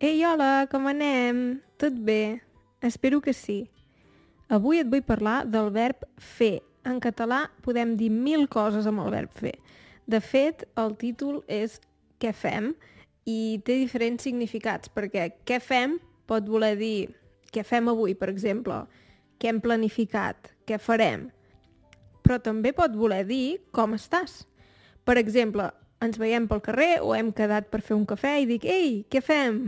Ei, hola, com anem? Tot bé? Espero que sí. Avui et vull parlar del verb fer. En català podem dir mil coses amb el verb fer. De fet, el títol és Què fem? i té diferents significats, perquè què fem pot voler dir què fem avui, per exemple, què hem planificat, què farem. Però també pot voler dir com estàs. Per exemple, ens veiem pel carrer o hem quedat per fer un cafè i dic «Ei, què fem?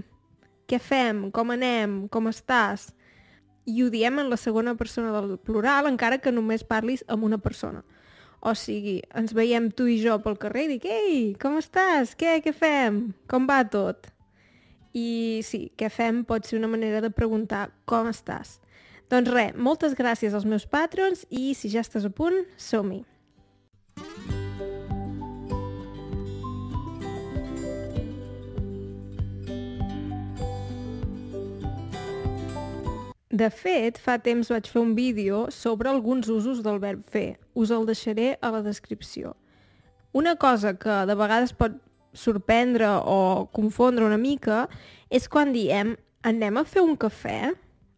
Què fem? Com anem? Com estàs?» I ho diem en la segona persona del plural, encara que només parlis amb una persona. O sigui, ens veiem tu i jo pel carrer i dic «Ei, com estàs? Què? Què fem? Com va tot?» I sí, què fem pot ser una manera de preguntar com estàs. Doncs res, moltes gràcies als meus patrons i si ja estàs a punt, som-hi! De fet, fa temps vaig fer un vídeo sobre alguns usos del verb fer. Us el deixaré a la descripció. Una cosa que de vegades pot sorprendre o confondre una mica és quan diem anem a fer un cafè,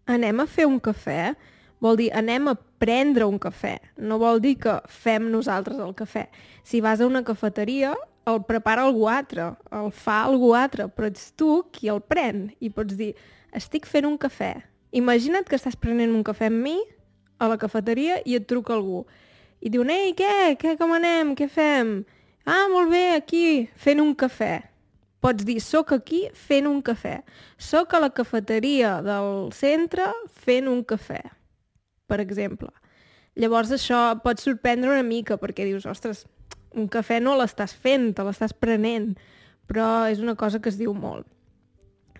anem a fer un cafè, vol dir anem a prendre un cafè, no vol dir que fem nosaltres el cafè. Si vas a una cafeteria, el prepara algú altre, el fa algú altre, però ets tu qui el pren i pots dir estic fent un cafè, Imagina't que estàs prenent un cafè amb mi a la cafeteria i et truca algú. I diu, ei, què? Què, com anem? Què fem? Ah, molt bé, aquí, fent un cafè. Pots dir, soc aquí fent un cafè. Soc a la cafeteria del centre fent un cafè, per exemple. Llavors això pot sorprendre una mica perquè dius, ostres, un cafè no l'estàs fent, te l'estàs prenent, però és una cosa que es diu molt.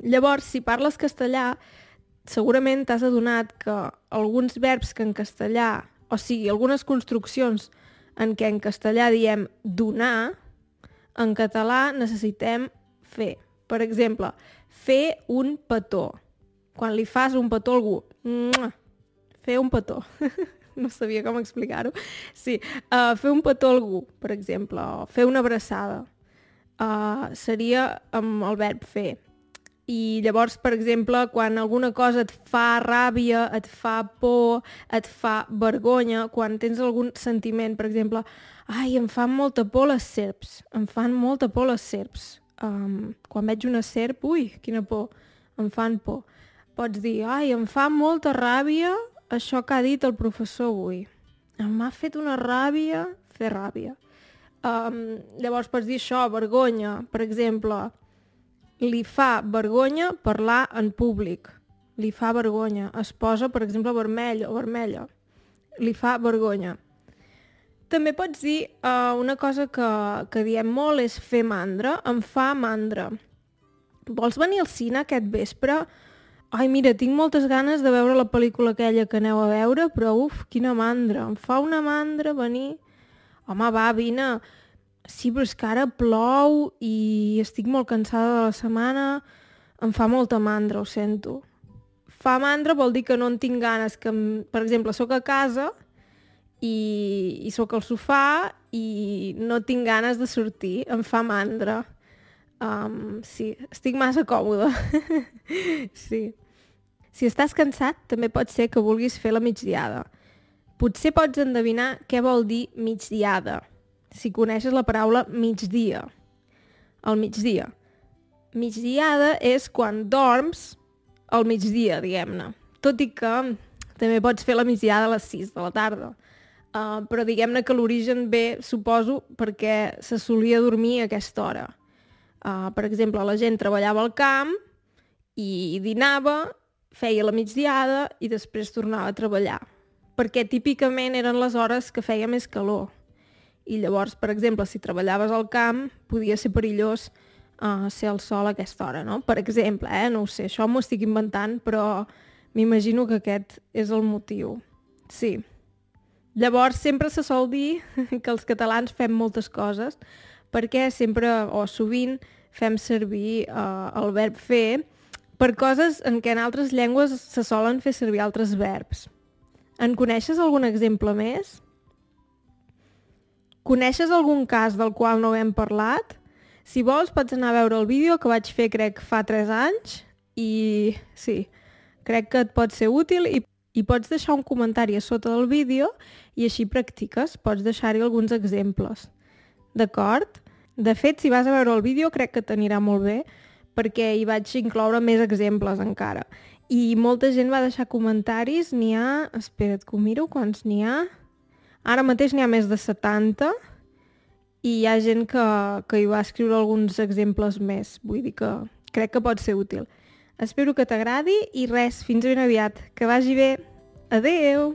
Llavors, si parles castellà, segurament t'has adonat que alguns verbs que en castellà, o sigui, algunes construccions en què en castellà diem donar, en català necessitem fer. Per exemple, fer un petó. Quan li fas un petó a algú, fer un petó. no sabia com explicar-ho. Sí, uh, fer un petó a algú, per exemple, o fer una abraçada. Uh, seria amb el verb fer. I llavors, per exemple, quan alguna cosa et fa ràbia, et fa por, et fa vergonya, quan tens algun sentiment, per exemple, ai, em fan molta por les serps, em fan molta por les serps. Um, quan veig una serp, ui, quina por, em fan por. Pots dir, ai, em fa molta ràbia això que ha dit el professor avui. M'ha fet una ràbia fer ràbia. Um, llavors pots dir això, vergonya, per exemple, li fa vergonya parlar en públic. Li fa vergonya. Es posa, per exemple, vermell o vermella. Li fa vergonya. També pots dir uh, una cosa que, que diem molt és fer mandra. Em fa mandra. Vols venir al cine aquest vespre? Ai, mira, tinc moltes ganes de veure la pel·lícula aquella que aneu a veure, però uf, quina mandra. Em fa una mandra venir... Home, va, vine sí, però és que ara plou i estic molt cansada de la setmana, em fa molta mandra, ho sento. Fa mandra vol dir que no en tinc ganes, que, per exemple, sóc a casa i, i sóc al sofà i no tinc ganes de sortir, em fa mandra. Um, sí, estic massa còmoda. sí. Si estàs cansat, també pot ser que vulguis fer la migdiada. Potser pots endevinar què vol dir migdiada si coneixes la paraula migdia. El migdia. Migdiada és quan dorms al migdia, diguem-ne. Tot i que també pots fer la migdiada a les 6 de la tarda. Uh, però diguem-ne que l'origen ve, suposo, perquè se solia dormir a aquesta hora. Uh, per exemple, la gent treballava al camp i dinava, feia la migdiada i després tornava a treballar. Perquè típicament eren les hores que feia més calor i llavors, per exemple, si treballaves al camp, podia ser perillós uh, ser al sol a aquesta hora, no? Per exemple, eh? No ho sé, això m'ho estic inventant, però m'imagino que aquest és el motiu. Sí. Llavors, sempre se sol dir que els catalans fem moltes coses perquè sempre, o sovint, fem servir uh, el verb fer per coses en què en altres llengües se solen fer servir altres verbs. En coneixes algun exemple més? Coneixes algun cas del qual no hem parlat? Si vols pots anar a veure el vídeo que vaig fer crec fa 3 anys i sí, crec que et pot ser útil i, i pots deixar un comentari a sota del vídeo i així practiques, pots deixar-hi alguns exemples. D'acord? De fet, si vas a veure el vídeo crec que t'anirà molt bé perquè hi vaig incloure més exemples encara. I molta gent va deixar comentaris, n'hi ha... Espera't que ho miro, quants n'hi ha? Ara mateix n'hi ha més de 70 i hi ha gent que, que hi va escriure alguns exemples més. Vull dir que crec que pot ser útil. Espero que t'agradi i res, fins ben aviat. Que vagi bé. Adeu!